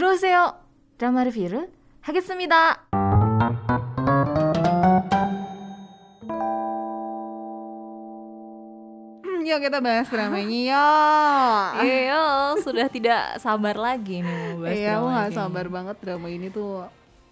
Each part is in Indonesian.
들어오세요. 드라마 리뷰를 하겠습니다. Yuk kita bahas dramanya ya. Iya, sudah tidak sabar lagi nih mau bahas Iya, aku drama gak ini. sabar banget drama ini tuh.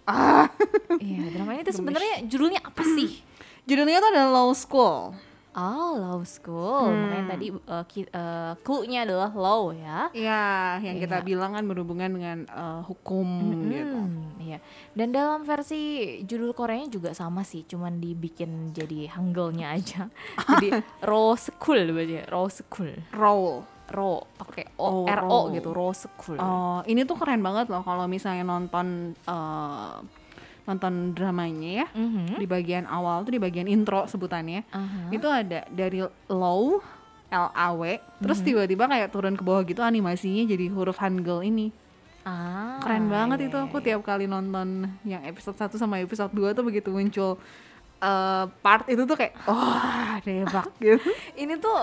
Ah, Iya, drama ini tuh sebenarnya judulnya apa sih? judulnya tuh adalah Law School. Oh, Law School. Makanya tadi uh, uh, clue-nya adalah law ya. Iya, yang kita Iya. bilang kan berhubungan dengan eh, hukum gitu. Hmm, iya. Dan dalam versi judul Koreanya juga sama sih, cuman dibikin jadi hanggelnya aja. jadi Raw School berarti, Raw School. Roll. Raw pakai O Oh, R O raw. gitu, Raw School. Oh, ini tuh keren banget loh kalau misalnya nonton eh, nonton dramanya ya. Mhm. Di bagian awal tuh di bagian intro sebutannya. Aha. Itu ada dari low L A W, terus Mhm. tiba-tiba kayak turun ke bawah gitu animasinya jadi huruf hangul ini. Ah, Keren banget iya, itu. Aku tiap kali nonton yang episode 1 sama episode 2 tuh begitu muncul eh, part itu tuh kayak wah, debak gitu. Ini tuh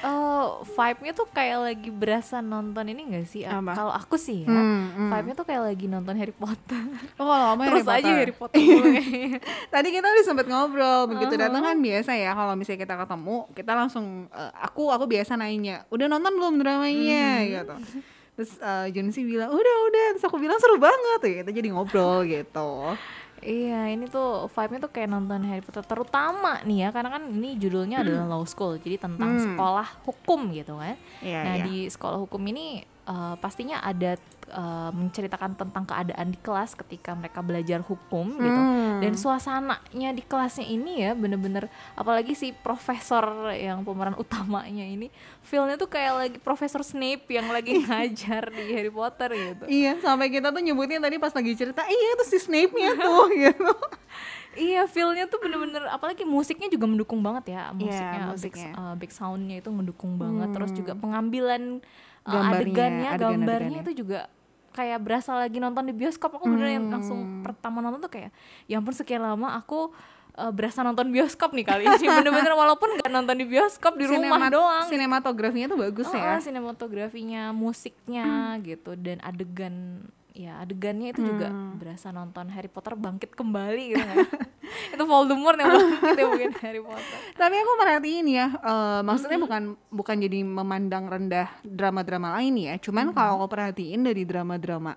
eh, vibe-nya tuh kayak lagi berasa nonton ini gak sih? Kalau aku sih ya, Hmm, hmm. vibe-nya tuh kayak lagi nonton Harry Potter. Oh, kalau kamu Terus Harry aja Potter. Harry Potter. Tadi kita udah sempet ngobrol, begitu Uh-huh. datang kan biasa ya kalau misalnya kita ketemu, kita langsung eh, aku aku biasa nanya, "Udah nonton belum dramanya?" Hmm. gitu. Terus uh, Junsi bilang, "Udah, udah." Terus aku bilang seru banget ya. Kita jadi ngobrol gitu. Iya, ini tuh vibe-nya tuh kayak nonton Harry Potter terutama nih ya, karena kan ini judulnya adalah Law School, jadi tentang Hmm. sekolah hukum gitu kan. Iya, nah iya. di sekolah hukum ini eh, pastinya ada eh, menceritakan tentang keadaan di kelas ketika mereka belajar hukum gitu. Hmm. Dan suasananya di kelasnya ini ya bener-bener apalagi si profesor yang pemeran utamanya ini feelnya tuh kayak lagi Profesor Snape yang lagi ngajar di Harry Potter gitu. Iya, sampai kita tuh nyebutnya tadi pas lagi cerita, iya tuh si Snape-nya tuh gitu. Iya, feelnya tuh bener-bener apalagi musiknya juga mendukung banget ya musiknya, big, Iya, musiknya. uh, big soundnya itu mendukung banget. Terus juga Hmm. pengambilan uh, Gambarnya, adegannya, adegan-adegannya. gambarnya itu juga kayak berasa lagi nonton di bioskop. Aku bener yang langsung Hmm. pertama nonton tuh kayak, ya ampun sekian lama aku uh, berasa nonton bioskop nih kali ini. Bener-bener walaupun nggak nonton di bioskop di rumah doang. Sinematografinya tuh bagus Oh, ya. sinematografinya, musiknya gitu dan adegan ya adegannya itu juga Hmm. berasa nonton Harry Potter bangkit kembali gitu kan. itu Voldemort yang bangkit ya mungkin Harry Potter. Tapi aku merhatiin ya, eh, maksudnya bukan bukan jadi memandang rendah drama-drama lain ya. Cuman kalau aku perhatiin dari drama-drama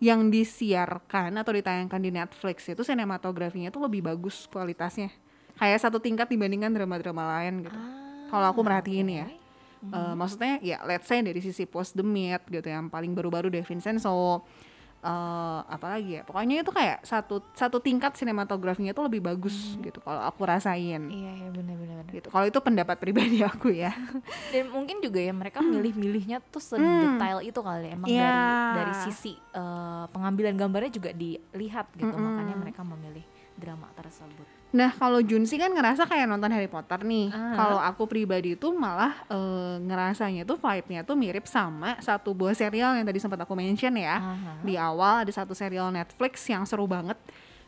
yang disiarkan atau ditayangkan di Netflix itu sinematografinya tuh lebih bagus kualitasnya. Kayak satu tingkat dibandingkan drama-drama lain gitu. Kalau aku merhatiin ya. Eh, maksudnya ya let's say dari sisi Post the Myth gitu yang paling baru-baru deh Vincenzo eh apalagi ya pokoknya itu kayak satu satu tingkat sinematografinya tuh lebih bagus gitu kalau aku rasain Iya iya benar-benar. gitu. Kalau itu pendapat pribadi aku ya. Dan mungkin juga ya mereka milih-milihnya tuh sedetail itu kali ya. emang Iya. dari dari sisi eh, pengambilan gambarnya juga dilihat gitu makanya mereka memilih drama tersebut. Nah, kalau Junsi kan ngerasa kayak nonton Harry Potter nih. Ah. Kalau aku pribadi tuh malah eh, ngerasanya tuh vibe-nya tuh mirip sama satu buah serial yang tadi sempat aku mention ya. Aha. Di awal ada satu serial Netflix yang seru banget.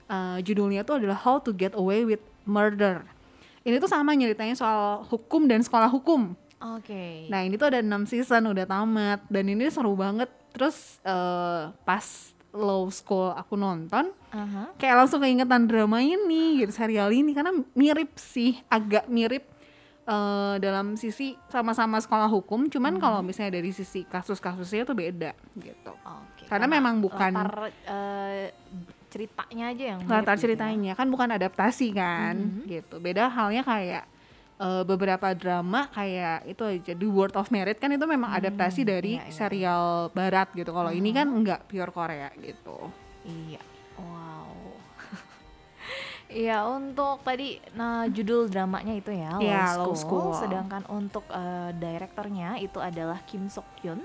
Eh, judulnya tuh adalah How to Get Away with Murder. Ini tuh sama nyeritanya soal hukum dan sekolah hukum. Oke. Nah ini tuh ada 6 season udah tamat dan ini seru banget. Terus eh, pas Law School aku nonton Aha. kayak langsung keingetan drama ini gitu serial ini karena mirip sih agak mirip eh, dalam sisi sama-sama sekolah hukum cuman kalau misalnya dari sisi kasus-kasusnya tuh beda gitu. Oke. Karena memang bukan- latar eh, ceritanya aja yang Latar gitu ya. ceritanya kan bukan adaptasi kan gitu. Beda halnya kayak eh, beberapa drama kayak itu aja The World of Merit kan itu memang adaptasi dari iya, iya. serial barat gitu. Kalau ini kan enggak pure Korea gitu. Iya. Wow. Iya untuk tadi nah judul dramanya itu ya Law, Iya, School. Law School. Sedangkan untuk eh, direkturnya itu adalah Kim Sok Hyun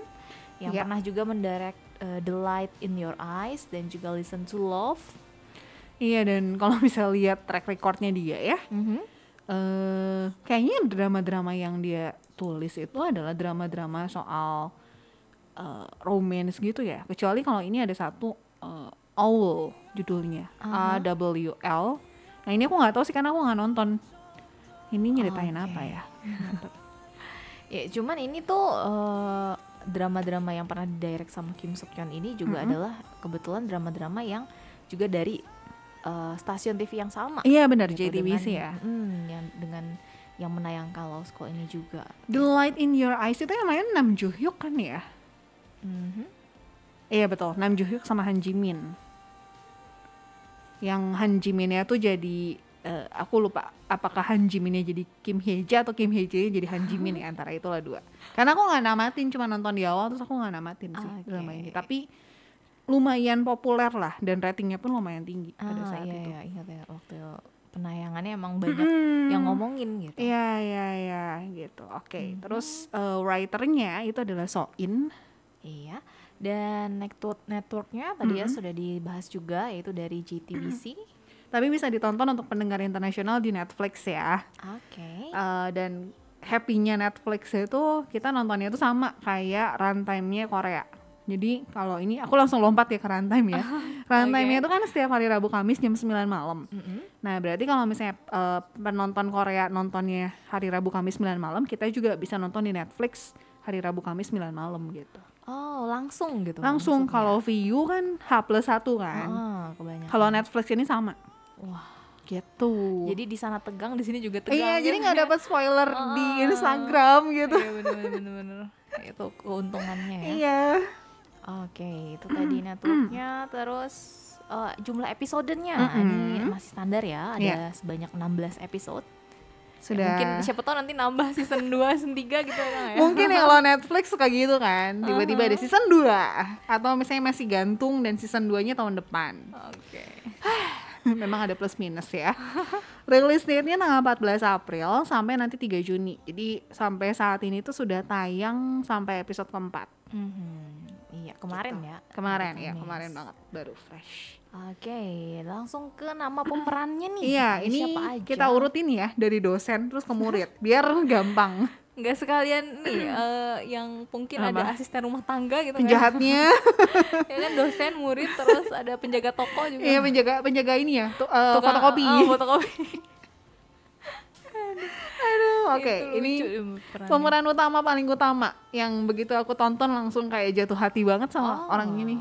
yang Iya. pernah juga mendirect eh, The Light in Your Eyes dan juga Listen to Love. Iya dan kalau bisa lihat track recordnya dia ya, Mhm. Eh kayaknya drama-drama yang dia tulis itu adalah drama-drama soal eh, romance gitu ya. Kecuali kalau ini ada satu eh, Owl judulnya, A W L. Nah ini aku nggak tahu sih karena aku nggak nonton. Ini nyeritain Oke. apa ya? Ya cuman ini tuh eh, drama-drama yang pernah direct sama Kim Suk Hyun ini juga Mm-mm. adalah kebetulan drama-drama yang juga dari eh, stasiun TV yang sama Iya benar gitu, JTBC dengan- ya. hmm, yang dengan yang menayangkan Law School ini juga The Light in Your Eyes itu yang main Nam Joo Hyuk kan ya? Mhm. Iya betul, Nam Joo Hyuk sama Han Ji Min. Yang Han Ji Minnya tuh jadi eh, aku lupa apakah Han Ji Minnya jadi Kim Hye Jae atau Kim Hye Jae jadi Han Ji Min ya antara itulah dua. Karena aku nggak namatin cuma nonton di awal terus aku nggak namatin sih Oke. drama ini. Tapi lumayan populer lah dan ratingnya pun lumayan tinggi pada ah saat iya itu. iya ingat ya waktu penayangannya emang banyak Mm-mm. yang ngomongin gitu Iya iya iya gitu. Oke, Mhm. terus eh, writernya itu adalah So In. Iya. Dan network networknya tadi ya Mhm. sudah dibahas juga yaitu dari JTBC. Tapi bisa ditonton untuk pendengar internasional di Netflix ya. Oke. Eh, dan happy-nya Netflix itu kita nontonnya itu sama kayak runtime-nya Korea. Jadi kalau ini aku langsung lompat ya ke runtime ya. Runtime-nya Oke. itu kan setiap hari Rabu Kamis jam 9 malam. Mm-mm. Nah, berarti kalau misalnya eh, penonton Korea nontonnya hari Rabu Kamis 9 malam, kita juga bisa nonton di Netflix hari Rabu Kamis 9 malam gitu. Oh langsung gitu. Langsung maksudnya. kalau VU kan H plus 1 kan. Ah, kebanyakan. Kalau Netflix ini sama. Wah. Gitu. Jadi di sana tegang, di sini juga tegang. iya, jadi gitu nggak ya. dapat spoiler di Ah. Instagram gitu. Iya bener bener. Itu keuntungannya ya. Iya. Oke, itu tadi networknya terus eh, jumlah episodenya Mm-mm. ini masih standar ya, ada Iya. sebanyak 16 episode. Ya, Sudah. mungkin siapa tahu nanti nambah season 2, season 3 gitu ya. Mungkin ya kalau Netflix suka gitu kan, tiba-tiba ada Uh-huh. season 2 atau misalnya masih gantung dan season 2-nya tahun depan. Oke. Memang ada plus minus ya. Release date-nya tanggal 14 April sampai nanti 3 Juni. Jadi sampai saat ini tuh sudah tayang sampai episode keempat. Mhm. Iya, kemarin Gitu. ya. Kemarin ya, kemarin banget baru fresh. Oke, langsung ke nama pemerannya nih. Iya, Ada ini siapa aja? kita urutin ya dari dosen terus ke murid biar gampang. Nggak sekalian nih eh, yang mungkin ada Apa? asisten rumah tangga gitu kan. Penjahatnya, ya kan dosen, murid, terus ada penjaga toko juga. iya penjaga penjaga ini ya, tuh, eh, Tukang- fotokopi. ah, fotokopi. Aduh, oke, Itu ini perannya. pemeran utama paling utama yang begitu aku tonton langsung kayak jatuh hati banget sama Oh. orang ini.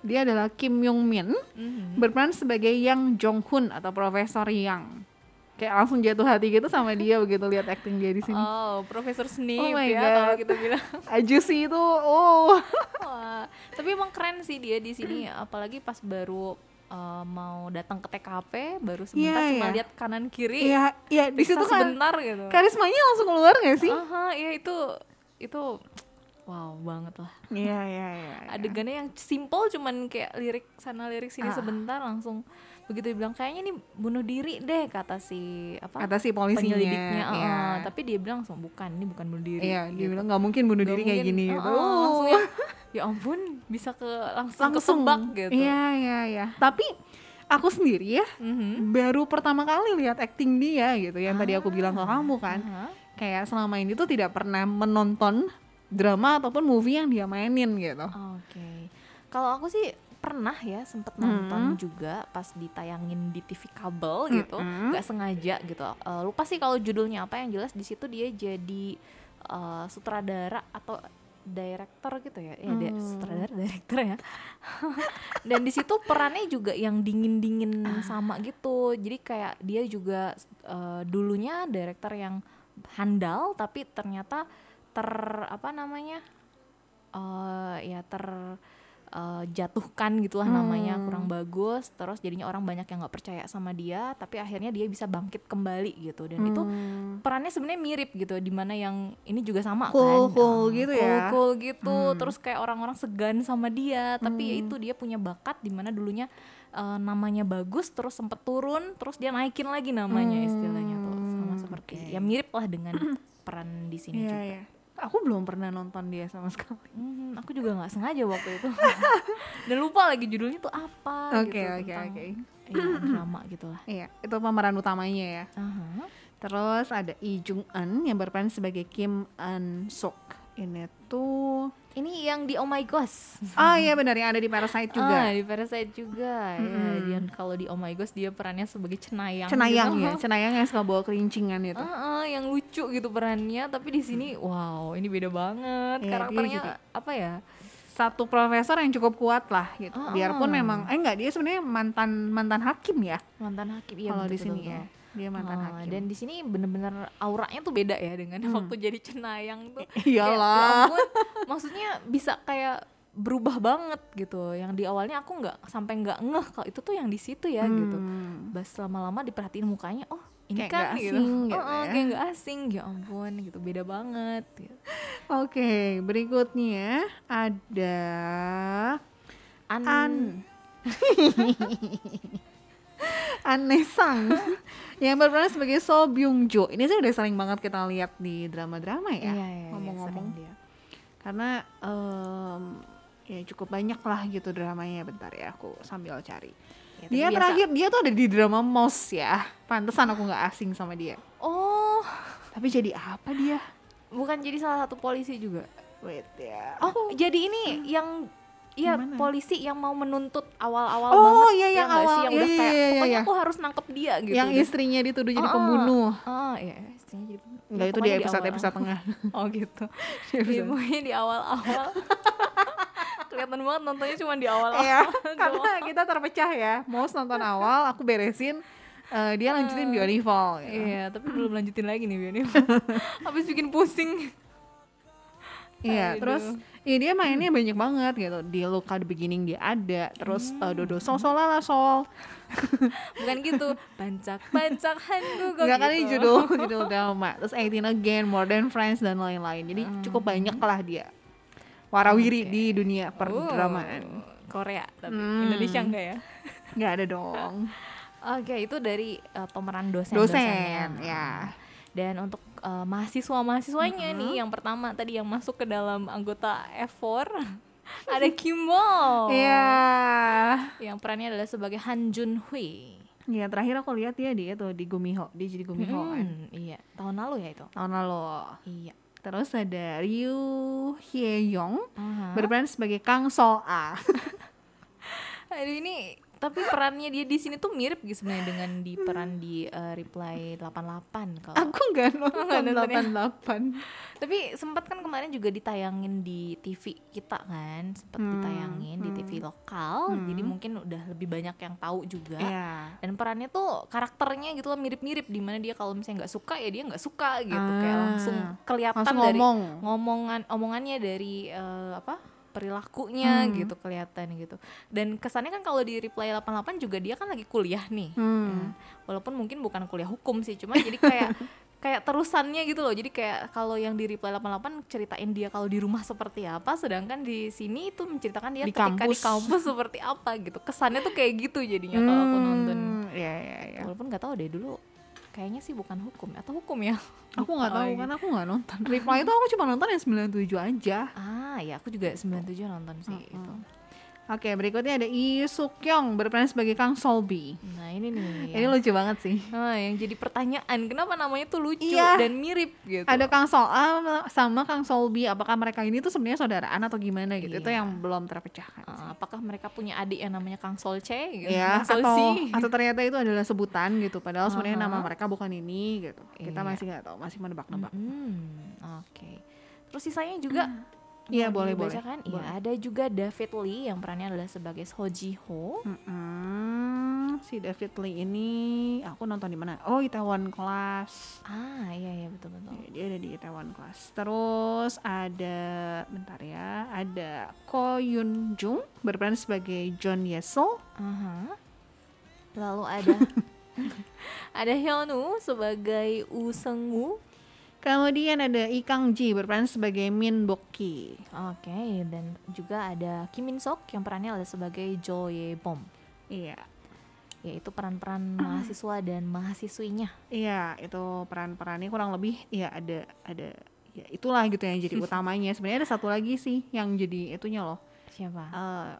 Dia adalah Kim Yong Min, Mhm. berperan sebagai Yang Jong Hun atau Profesor Yang. Kayak langsung jatuh hati gitu sama dia begitu lihat acting dia di sini. Oh, Profesor Snape Oh my ya God. kalau kita bilang. Aju sih itu, oh. Wah, tapi emang keren sih dia di sini apalagi pas baru uh, mau datang ke TKP baru sebentar Iya, cuma iya. lihat kanan kiri Iya, iya di periksa situ kan sebentar gitu. karismanya langsung keluar gak sih? Aha, iya itu itu wow banget lah. Iya, iya, iya. iya. Adegannya yang simple cuman kayak lirik sana lirik sini Ah. sebentar langsung begitu dibilang kayaknya ini bunuh diri deh kata si apa Kata si polisinya. penyelidiknya iya. ah, tapi dia bilang langsung bukan ini bukan bunuh diri Iya, dia gitu. bilang nggak mungkin bunuh Nggak diri kayak mungkin, gini ah, gitu. ah, Oh. langsung ya, ya ampun bisa ke langsung, langsung ketebak gitu Iya, iya, iya. Tapi aku sendiri ya Mhm. baru pertama kali lihat acting dia gitu yang tadi aku bilang ke kamu kan. Aha. Kayak selama ini tuh tidak pernah menonton drama ataupun movie yang dia mainin gitu. Oke. Kalau aku sih pernah ya sempet nonton juga pas ditayangin di TV kabel gitu, Mm-mm. nggak sengaja gitu. Eh, lupa sih kalau judulnya apa yang jelas di situ dia jadi eh, sutradara atau director gitu ya. Ya, Hmm. sutradara director ya. Dan di situ perannya juga yang dingin-dingin Ah. sama gitu. Jadi kayak dia juga eh, dulunya director yang handal tapi ternyata ter apa namanya? eh ya ter eh, jatuhkan gitulah namanya Hmm. kurang bagus terus jadinya orang banyak yang nggak percaya sama dia tapi akhirnya dia bisa bangkit kembali gitu dan itu Hmm. perannya sebenarnya mirip gitu di mana yang ini juga sama Cool, kan cool Eh, gitu cool, ya. cool gitu Hmm. terus kayak orang-orang segan sama dia tapi ya Hmm. itu dia punya bakat di mana dulunya eh, namanya bagus terus sempet turun terus dia naikin lagi namanya istilahnya tuh sama Hmm, seperti oke. ya mirip lah dengan peran di sini Iya, juga iya. Aku belum pernah nonton dia sama sekali. Hmm, aku juga nggak sengaja waktu itu dan lupa lagi judulnya tuh apa Oke, gitu oke, oke. iya, drama gitulah Iya, itu pemeran utamanya ya. Aha. Terus ada Lee Jung Eun yang berperan sebagai Kim Eun Suk. Ini tuh Ini yang di Oh My Ghost. Oh iya benar yang ada di Parasite juga. Ah, di Parasite juga. Ya, dia kalau di Oh My Ghost dia perannya sebagai cenayang. Cenayang gitu. ya, cenayang yang suka bawa kelincingan itu. Ah, ah, yang lucu gitu perannya, tapi di sini wow, ini beda banget. Iya, dia Karakternya jadi- apa ya? Satu profesor yang cukup kuat lah gitu. Ah, Biarpun ah. memang eh enggak dia sebenarnya mantan mantan hakim ya. Mantan hakim iya kalau di sini betul, ya. Dia mantan Ah, hakim. dan di sini bener-bener auranya tuh beda ya dengan waktu jadi cenayang tuh. Kayak, Iyalah. ya ampun, maksudnya bisa kayak berubah banget gitu. Yang di awalnya aku nggak sampai nggak ngeh kalau itu tuh yang di situ ya gitu. Hmm. Bas lama-lama diperhatiin mukanya, oh ini Kayak kan nggak gitu. asing gitu Oh, oh, ya. kayak nggak asing ya ampun gitu beda banget. Gitu. Oke, berikutnya ada An, An Anesang yang berperan sebagai So Byung Jo. Ini sih udah sering banget kita lihat di drama-drama ya. Iya, iya, iya, ngomong-ngomong. sering dia. Karena em, ya cukup banyak lah gitu dramanya. Bentar ya, aku sambil cari. Ya, Dia biasa- terakhir dia tuh ada di drama Moss ya. Pantesan aku nggak asing sama dia. Oh, Tapi jadi apa dia? bukan jadi salah satu polisi juga. Wait ya. Oh, jadi ini yang Iya, polisi yang mau menuntut awal-awal Oh, banget. iya, ya yang sih? awal. yang Iya, udah iya, kayak iya, pokoknya iya. aku harus nangkep dia gitu. yang istrinya dituduh jadi pembunuh. Ah, iya, istrinya jadi pembunuh. Enggak Ya, itu di pokoknya episode tengah. Oh gitu. Iya, pokoknya di awal-awal. Kelihatan banget nontonnya cuma di awal-awal. Iya, karena kita terpecah ya. Mau nonton awal, aku beresin. eh, dia lanjutin Beautiful. gitu. Iya, tapi belum lanjutin lagi nih Bion. Habis bikin pusing. Iya, terus ya dia mainnya banyak banget gitu. Di Luka the Beginning dia ada, terus eh, Dodo Sol Sol Lala Sol. Bukan gitu. Bancak-bancak handu kok Enggak kan gitu. judul judul drama. Terus 18 Again, More Than Friends dan lain-lain. Jadi cukup banyak lah dia. Warawiri Oke. di dunia Oh, perdramaan. Korea tapi Hmm. Indonesia enggak ya? Nggak ada dong. Oke, itu dari uh, pemeran dosen Dosen, ya. Dan untuk uh, mahasiswa-mahasiswanya nih, yang pertama tadi yang masuk ke dalam anggota F4 ada Kim Woo. Iya. Yang perannya adalah sebagai Han Jun Hui. Iya, terakhir aku lihat dia di itu di Gumiho, dia jadi Gumiho kan. Hmm, iya, tahun lalu ya itu. Tahun lalu. Iya. Terus ada Ryu Hye Yong Aha. berperan sebagai Kang Sol A. Aduh ini tapi perannya dia di sini tuh mirip gitu sebenarnya dengan di peran di uh, Reply 88 kalau aku nggak nonton nggak nonton ya? 88. Tapi sempat kan kemarin juga ditayangin di TV kita kan, sempat Hmm, ditayangin di TV lokal. Jadi mungkin udah lebih banyak yang tahu juga. Iya. Dan perannya tuh karakternya gitu loh mirip-mirip di mana dia kalau misalnya nggak suka ya dia nggak suka gitu. Kayak Ah, langsung kelihatan langsung dari ngomong. ngomongan omongannya dari eh, apa? Perilakunya Hmm. gitu kelihatan gitu. Dan kesannya kan kalau di Reply 88 juga dia kan lagi kuliah nih. Hmm. Ya, walaupun mungkin bukan kuliah hukum sih cuma jadi kayak kayak terusannya gitu loh jadi kayak kalau yang di reply 88 ceritain dia kalau di rumah seperti apa sedangkan di sini itu menceritakan dia Di ketika di kampus. kampus seperti apa gitu kesannya tuh kayak gitu jadinya kalau aku nonton Hmm, Iya, iya, iya. walaupun nggak tahu deh dulu kayaknya sih bukan hukum atau hukum ya Aku nggak tahu lagi. kan aku nggak nonton. Reply itu aku cuma nonton yang 97 aja. ah ya aku juga 97 nonton sih itu Oke, berikutnya ada Lee Suk Kyung berperan sebagai Kang Solbi. nah ini nih Ini lucu banget sih. ah, yang jadi pertanyaan kenapa namanya tuh lucu Iya. dan mirip gitu Ada Kang Sol A sama Kang Solbi. Apakah mereka ini tuh sebenarnya saudaraan atau gimana gitu? Itu Iya. yang belum terpecahkan. Ah, apakah mereka punya adik yang namanya Kang Solce gitu ya Kang atau Solsi? atau ternyata itu adalah sebutan gitu padahal sebenarnya Aha. nama mereka bukan ini gitu kita Iya. masih nggak tahu masih menebak-nebak Hmm, oke. Terus sisanya juga Iya, mau boleh, boleh. dibacakan? Iya, Boleh. ada juga David Lee yang perannya adalah sebagai Ho Ji Ho. Mm-mm. si David Lee ini aku nonton di mana oh Itaewon Class Ah, iya iya betul betul. Ya, dia ada di Itaewon Class terus ada bentar ya ada Ko Yun Jung berperan sebagai John Yesel Aha. Lalu ada ada Hyunwoo sebagai Woo Seung Woo. Kemudian ada Lee Kang Ji berperan sebagai Min Bok Ki Oke, dan juga ada Kim Min Sok yang perannya adalah sebagai Jo Ye Bom. iya Yaitu peran-peran mahasiswa dan mahasiswinya. Iya, itu peran-perannya kurang lebih ya ada ada ya itulah gitu yang jadi utamanya. Sebenarnya ada satu lagi sih yang jadi itunya loh. Siapa? Eh,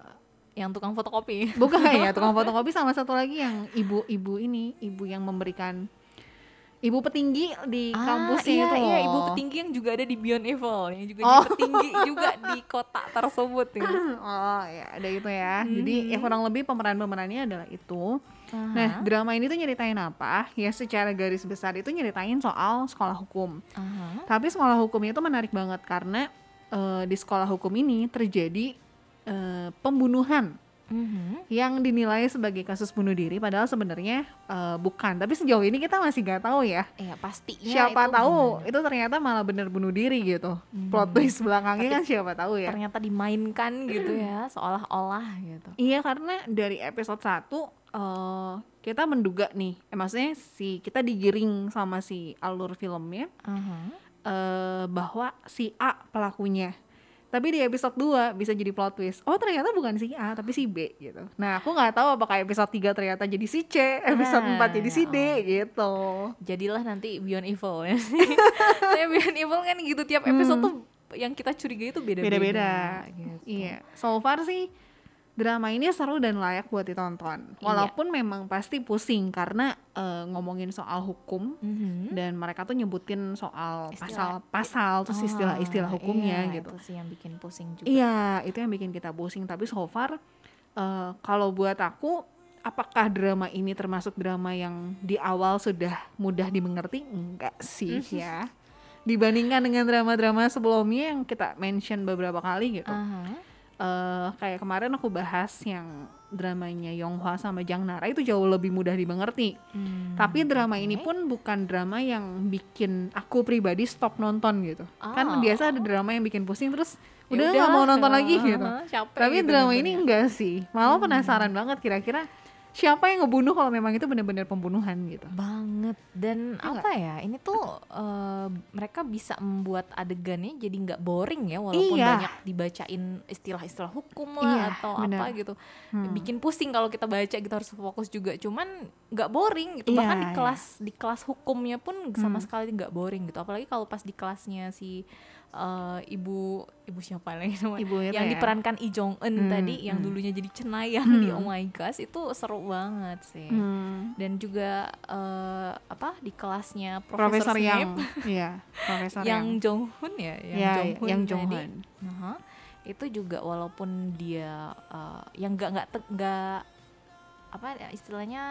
yang tukang fotokopi. bukan ya tukang fotokopi sama satu lagi yang ibu-ibu ini, ibu yang memberikan ibu petinggi di Ah, kampusnya iya, itu iya, ibu petinggi yang juga ada di Beyond Evil, yang juga Oh. petinggi juga di kota tersebut ya. oh ya ada itu ya jadi ya Mhm. kurang lebih pemeran pemerannya adalah itu nah Aha, drama ini tuh nyeritain apa ya secara garis besar itu nyeritain soal sekolah hukum aha. tapi sekolah hukumnya itu menarik banget karena eh, di sekolah hukum ini terjadi eh, pembunuhan Mhm. yang dinilai sebagai kasus bunuh diri padahal sebenarnya eh, bukan tapi sejauh ini kita masih nggak tahu ya Iya pastinya siapa itu tahu gimana. itu ternyata malah bener bunuh diri gitu Hmm. plot twist belakangnya kan siapa tahu ya ternyata dimainkan gitu ya, seolah-olah gitu. iya karena dari episode 1 eh, kita menduga nih eh, maksudnya si kita digiring sama si alur filmnya Aha. eh, bahwa si A pelakunya tapi di episode 2 bisa jadi plot twist oh ternyata bukan si A tapi si B gitu nah aku nggak tahu apakah episode 3 ternyata jadi si C episode Nah, 4 jadi si D oh. gitu Jadilah nanti Beyond Evil ya. Saya Beyond Evil kan gitu tiap episode tuh yang kita curigai itu beda-beda. Hmm. beda-beda gitu. iya so far sih drama ini seru dan layak buat ditonton Iya. walaupun memang pasti pusing karena eh, ngomongin soal hukum Mhm. dan mereka tuh nyebutin soal pasal-pasal terus istilah-istilah Ah, hukumnya iya, gitu Itu sih yang bikin pusing juga. Iya, itu yang bikin kita pusing. Tapi so far, eh, kalau buat aku, apakah drama ini termasuk drama yang di awal sudah mudah dimengerti? Enggak sih ya. Dibandingkan dengan drama-drama sebelumnya yang kita mention beberapa kali gitu. Aha. Eh, kayak kemarin aku bahas yang dramanya Yonghwa sama Jang Nara itu jauh lebih mudah dimengerti. Hmm, Tapi drama ini pun bukan drama yang bikin aku pribadi stop nonton gitu. Kan Oh. biasa ada drama yang bikin pusing terus Ya udah nggak mau nonton ah, lagi gitu. ah, capek Tapi gitu drama ini enggak sih. Malah Hmm. penasaran banget kira-kira siapa yang ngebunuh kalau memang itu benar-benar pembunuhan gitu. banget dan Iya apa ya ini tuh eh, mereka bisa membuat adegannya jadi nggak boring ya walaupun Iya. banyak dibacain istilah-istilah hukum lah Iya, atau benar. apa gitu Hmm. bikin pusing kalau kita baca gitu harus fokus juga cuman nggak boring gitu Iya, bahkan di iya. kelas di kelas hukumnya pun sama Hmm. sekali nggak boring gitu apalagi kalau pas di kelasnya si eh, ibu ibu siapa lagi namanya Ibu yang ya. diperankan Lee Jong Eun Hmm, tadi yang hmm. dulunya jadi cenayang Hmm. di Oh My Gosh itu seru banget sih Hmm. dan juga eh, apa di kelasnya Profesor Profesor yang Snape iya, profesor yang yang Jong Hoon ya yang ya, Jong Hoon yang. Jonghan. Aha. itu juga walaupun dia eh, yang nggak nggak te- nggak apa ya, istilahnya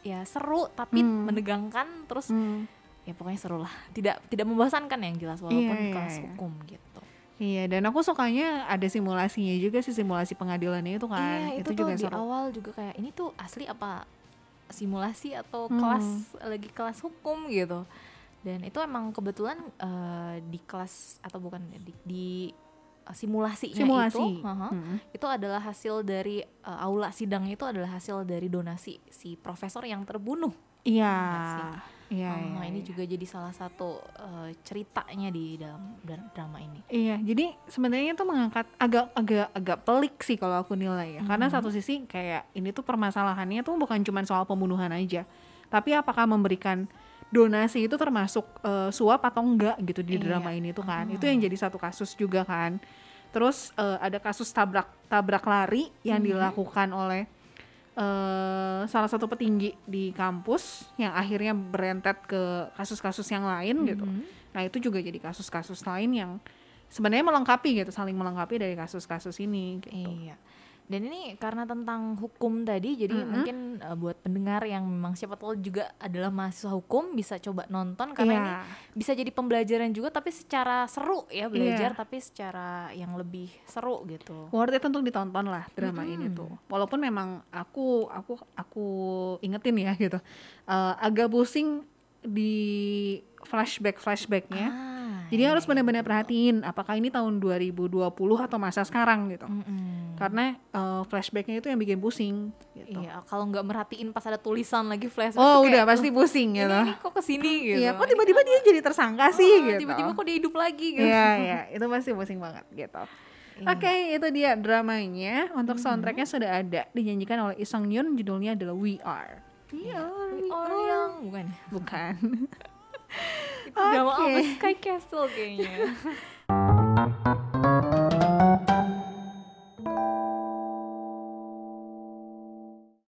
ya seru tapi Hmm. menegangkan terus Hmm. Ya pokoknya seru lah tidak tidak membosankan yang jelas walaupun Iya, iya, kelas iya. hukum gitu Iya, dan aku sukanya ada simulasinya juga sih simulasi pengadilannya itu kan. iya itu, itu, tuh juga di seru. awal juga kayak ini tuh asli apa simulasi atau Hmm. kelas lagi kelas hukum gitu dan itu emang kebetulan eh, di kelas atau bukan di, di eh, simulasinya Simulasi. itu haha, Hmm. itu adalah hasil dari eh, aula sidang itu adalah hasil dari donasi si profesor yang terbunuh Iya. Iya, Ah, iya, ini iya. juga jadi salah satu eh, ceritanya di dalam dra- drama ini Iya, jadi sebenarnya itu mengangkat agak agak agak pelik sih kalau aku nilai ya. Karena Mhm. satu sisi kayak ini tuh permasalahannya tuh bukan cuma soal pembunuhan aja. Tapi apakah memberikan donasi itu termasuk eh, suap atau enggak gitu di Iya. drama ini tuh kan. Ah. Itu yang jadi satu kasus juga kan. Terus eh, ada kasus tabrak tabrak lari yang Mhm. dilakukan oleh eh, salah satu petinggi di kampus yang akhirnya berentet ke kasus-kasus yang lain gitu. Mhm. Nah itu juga jadi kasus-kasus lain yang sebenarnya melengkapi gitu, saling melengkapi dari kasus-kasus ini gitu. Iya. Dan ini karena tentang hukum tadi, jadi Mm-mm. mungkin uh, buat pendengar yang memang siapa tahu juga adalah mahasiswa hukum bisa coba nonton karena ini Iya, bisa jadi pembelajaran juga, tapi secara seru ya belajar, Iya. tapi secara yang lebih seru gitu. worth it untuk ditonton lah drama ini Mm-mm. tuh. Walaupun memang aku aku aku ingetin ya gitu, eh, agak pusing di flashback flashbacknya. Ah, Jadi iya, harus iya, benar-benar perhatiin apakah ini tahun 2020 atau masa sekarang gitu. Mm-mm. Karena eh, flashbacknya itu yang bikin pusing. Gitu. Iya, kalau nggak merhatiin pas ada tulisan lagi flashback Oh udah kayak, pasti pusing "Ini- gitu. ini kok ke sini gitu. Iya, kok Ini tiba-tiba dia jadi tersangka sih ah, gitu. Tiba-tiba kok dia hidup lagi gitu. Iya, iya, itu pasti pusing banget gitu. Iya. Oke, itu dia dramanya. Untuk Mhm. soundtracknya sudah ada, dinyanyikan oleh Isang Yun, judulnya adalah We Are. We Iya. Are, We We are young, bukan? Bukan. Itu drama Oke. apa? Sky Castle kayaknya.